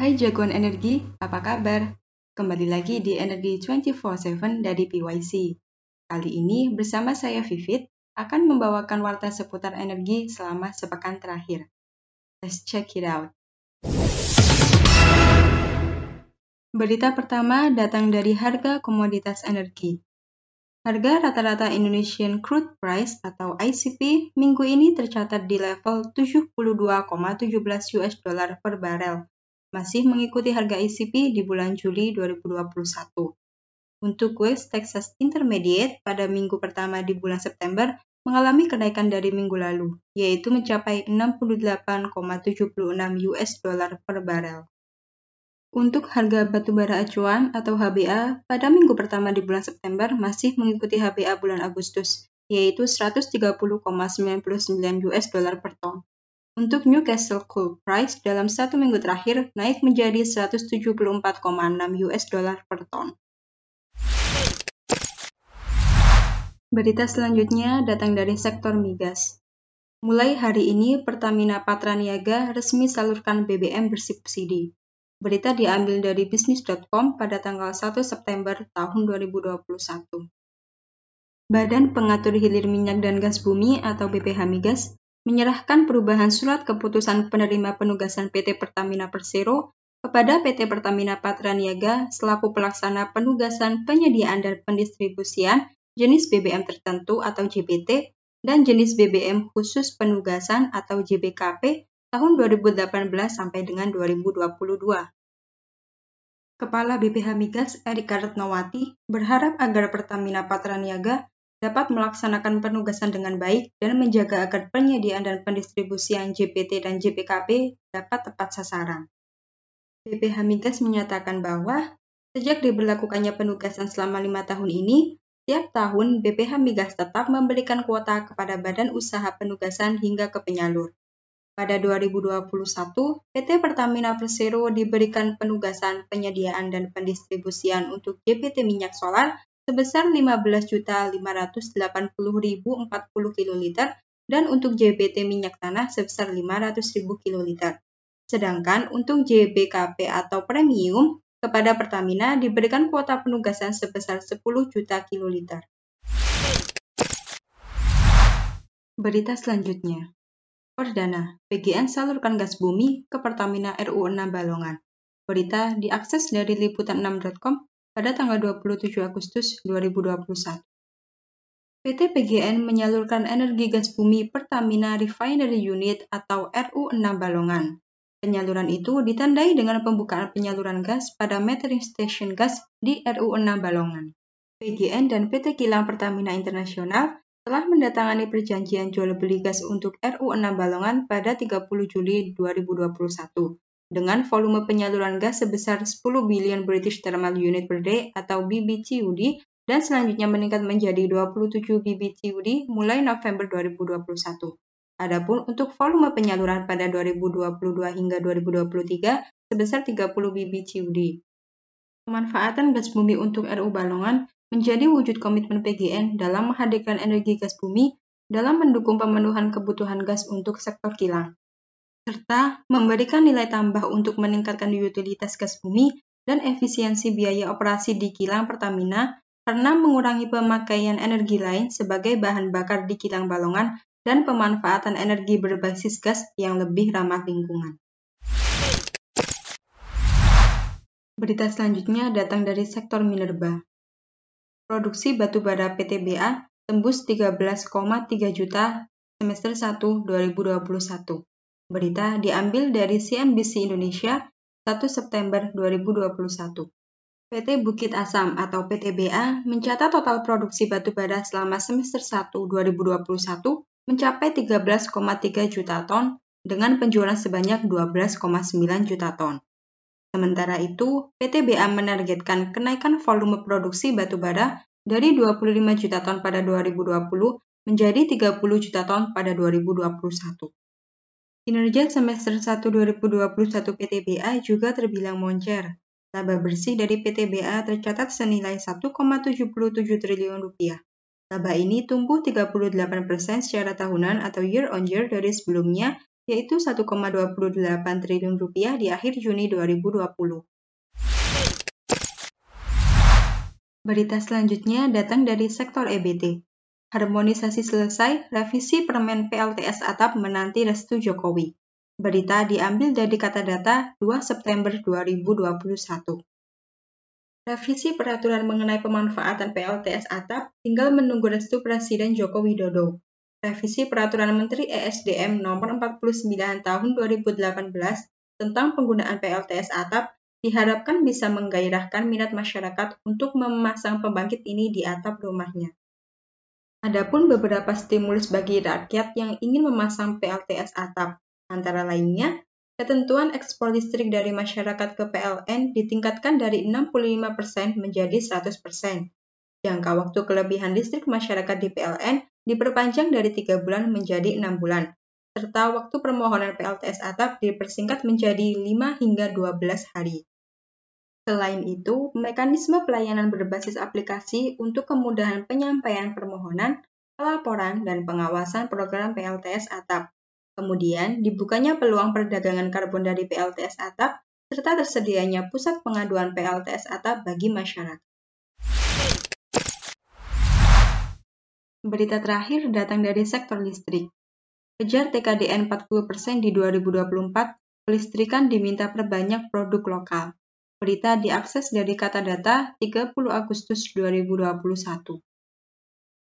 Hai jagoan energi, apa kabar? Kembali lagi di Energi 24/7 dari PYC. Kali ini bersama saya Vivit akan membawakan warta seputar energi selama sepekan terakhir. Let's check it out. Berita pertama datang dari harga komoditas energi. Harga rata-rata Indonesian Crude Price atau ICP minggu ini tercatat di level 72,17 US dollar per barel, masih mengikuti harga ICP di bulan Juli 2021. Untuk West Texas Intermediate pada minggu pertama di bulan September mengalami kenaikan dari minggu lalu, yaitu mencapai 68,76 US dollar per barel. Untuk harga batubara acuan atau HBA pada minggu pertama di bulan September masih mengikuti HBA bulan Agustus, yaitu 130,99 US dollar per ton. Untuk Newcastle Coal Price dalam satu minggu terakhir naik menjadi 174,6 US dollar per ton. Berita selanjutnya datang dari sektor migas. Mulai hari ini, Pertamina Patraniaga resmi salurkan BBM bersubsidi. Berita diambil dari bisnis.com pada tanggal 1 September tahun 2021. Badan Pengatur Hilir Minyak dan Gas Bumi atau BPH Migas menyerahkan perubahan surat keputusan penerima penugasan PT Pertamina Persero kepada PT Pertamina Patraniaga selaku pelaksana penugasan penyediaan dan pendistribusian jenis BBM tertentu atau JBT dan jenis BBM khusus penugasan atau JBKP tahun 2018 sampai dengan 2022. Kepala BPH Migas Erika Retnowati berharap agar Pertamina Patraniaga dapat melaksanakan penugasan dengan baik dan menjaga agar penyediaan dan pendistribusian JPT dan JPKP dapat tepat sasaran. BPH Migas menyatakan bahwa sejak diberlakukannya penugasan selama lima tahun ini, tiap tahun BPH Migas tetap memberikan kuota kepada badan usaha penugasan hingga ke penyalur. Pada 2021, PT Pertamina Persero diberikan penugasan penyediaan dan pendistribusian untuk JPT minyak solar sebesar 15.580.040 kL dan untuk JBT minyak tanah sebesar 500.000 kL. Sedangkan untuk JBKP atau premium kepada Pertamina diberikan kuota penugasan sebesar 10 juta kiloliter. Berita selanjutnya. Perdana, PGN salurkan gas bumi ke Pertamina RU 6 Balongan. Berita diakses dari liputan6.com pada tanggal 27 Agustus 2021. PT PGN menyalurkan energi gas bumi Pertamina Refinery Unit atau RU 6 Balongan. Penyaluran itu ditandai dengan pembukaan penyaluran gas pada metering station gas di RU 6 Balongan. PGN dan PT Kilang Pertamina Internasional telah mendatangani perjanjian jual beli gas untuk RU6 Balongan pada 30 Juli 2021 dengan volume penyaluran gas sebesar 10 billion British Thermal Unit per day atau BBTUD dan selanjutnya meningkat menjadi 27 BBTUD mulai November 2021. Adapun untuk volume penyaluran pada 2022 hingga 2023 sebesar 30 BBTUD. Pemanfaatan gas bumi untuk RU Balongan menjadi wujud komitmen PGN dalam menghadirkan energi gas bumi dalam mendukung pemenuhan kebutuhan gas untuk sektor kilang, serta memberikan nilai tambah untuk meningkatkan utilitas gas bumi dan efisiensi biaya operasi di kilang Pertamina karena mengurangi pemakaian energi lain sebagai bahan bakar di kilang Balongan dan pemanfaatan energi berbasis gas yang lebih ramah lingkungan. Berita selanjutnya datang dari sektor minerba. Produksi batubara PTBA tembus 13,3 juta semester 1 2021. Berita diambil dari CNBC Indonesia 1 September 2021. PT Bukit Asam atau PTBA mencatat total produksi batubara selama semester 1 2021 mencapai 13,3 juta ton dengan penjualan sebanyak 12,9 juta ton. Sementara itu, PTBA menargetkan kenaikan volume produksi batubara dari 25 juta ton pada 2020 menjadi 30 juta ton pada 2021. Kinerja semester 1 2021 PTBA juga terbilang moncer. Laba bersih dari PTBA tercatat senilai 1,77 triliun rupiah. Laba ini tumbuh 38% secara tahunan atau year on year dari sebelumnya yaitu 1,28 triliun rupiah di akhir Juni 2020. Berita selanjutnya datang dari sektor EBT. Harmonisasi selesai, revisi permen PLTS atap menanti restu Jokowi. Berita diambil dari kata data 2 September 2021. Revisi peraturan mengenai pemanfaatan PLTS atap tinggal menunggu restu Presiden Joko Widodo. Revisi Peraturan Menteri ESDM Nomor 49 Tahun 2018 tentang penggunaan PLTS atap diharapkan bisa menggairahkan minat masyarakat untuk memasang pembangkit ini di atap rumahnya. Adapun beberapa stimulus bagi rakyat yang ingin memasang PLTS atap, antara lainnya Ketentuan ekspor listrik dari masyarakat ke PLN ditingkatkan dari 65% menjadi 100%. Jangka waktu kelebihan listrik masyarakat di PLN diperpanjang dari 3 bulan menjadi 6 bulan, serta waktu permohonan PLTS atap dipersingkat menjadi 5 hingga 12 hari. Selain itu, mekanisme pelayanan berbasis aplikasi untuk kemudahan penyampaian permohonan, pelaporan, dan pengawasan program PLTS atap Kemudian, dibukanya peluang perdagangan karbon dari PLTS atap, serta tersedianya pusat pengaduan PLTS atap bagi masyarakat. Berita terakhir datang dari sektor listrik. Kejar TKDN 40% di 2024, kelistrikan diminta perbanyak produk lokal. Berita diakses dari kata data 30 Agustus 2021.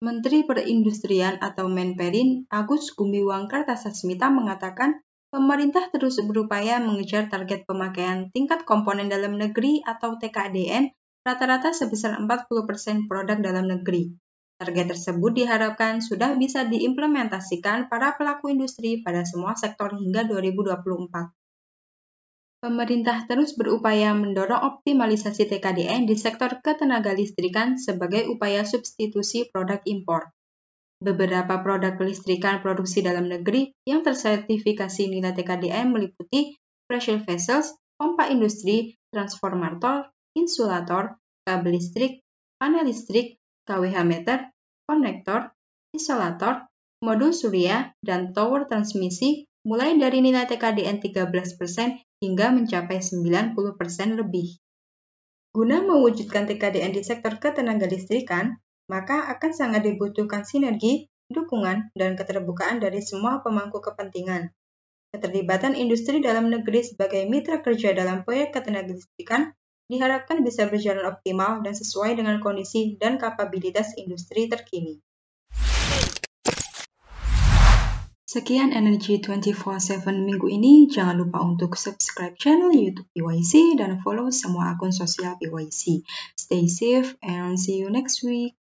Menteri Perindustrian atau Menperin Agus Gumiwang Kartasasmita mengatakan pemerintah terus berupaya mengejar target pemakaian tingkat komponen dalam negeri atau TKDN rata-rata sebesar 40% produk dalam negeri. Target tersebut diharapkan sudah bisa diimplementasikan para pelaku industri pada semua sektor hingga 2024. Pemerintah terus berupaya mendorong optimalisasi TKDN di sektor ketenaga listrikan sebagai upaya substitusi produk impor. Beberapa produk kelistrikan produksi dalam negeri yang tersertifikasi nilai TKDN meliputi pressure vessels, pompa industri, transformator, insulator, kabel listrik, panel listrik, KWH meter, konektor, isolator, modul surya, dan tower transmisi mulai dari nilai TKDN 13% hingga mencapai 90% lebih. Guna mewujudkan TKDN di sektor ketenaga listrikan, maka akan sangat dibutuhkan sinergi, dukungan, dan keterbukaan dari semua pemangku kepentingan. Keterlibatan industri dalam negeri sebagai mitra kerja dalam proyek ketenaga listrikan diharapkan bisa berjalan optimal dan sesuai dengan kondisi dan kapabilitas industri terkini. Sekian Energy 24/7 minggu ini. Jangan lupa untuk subscribe channel YouTube PYC dan follow semua akun sosial PYC. Stay safe and see you next week.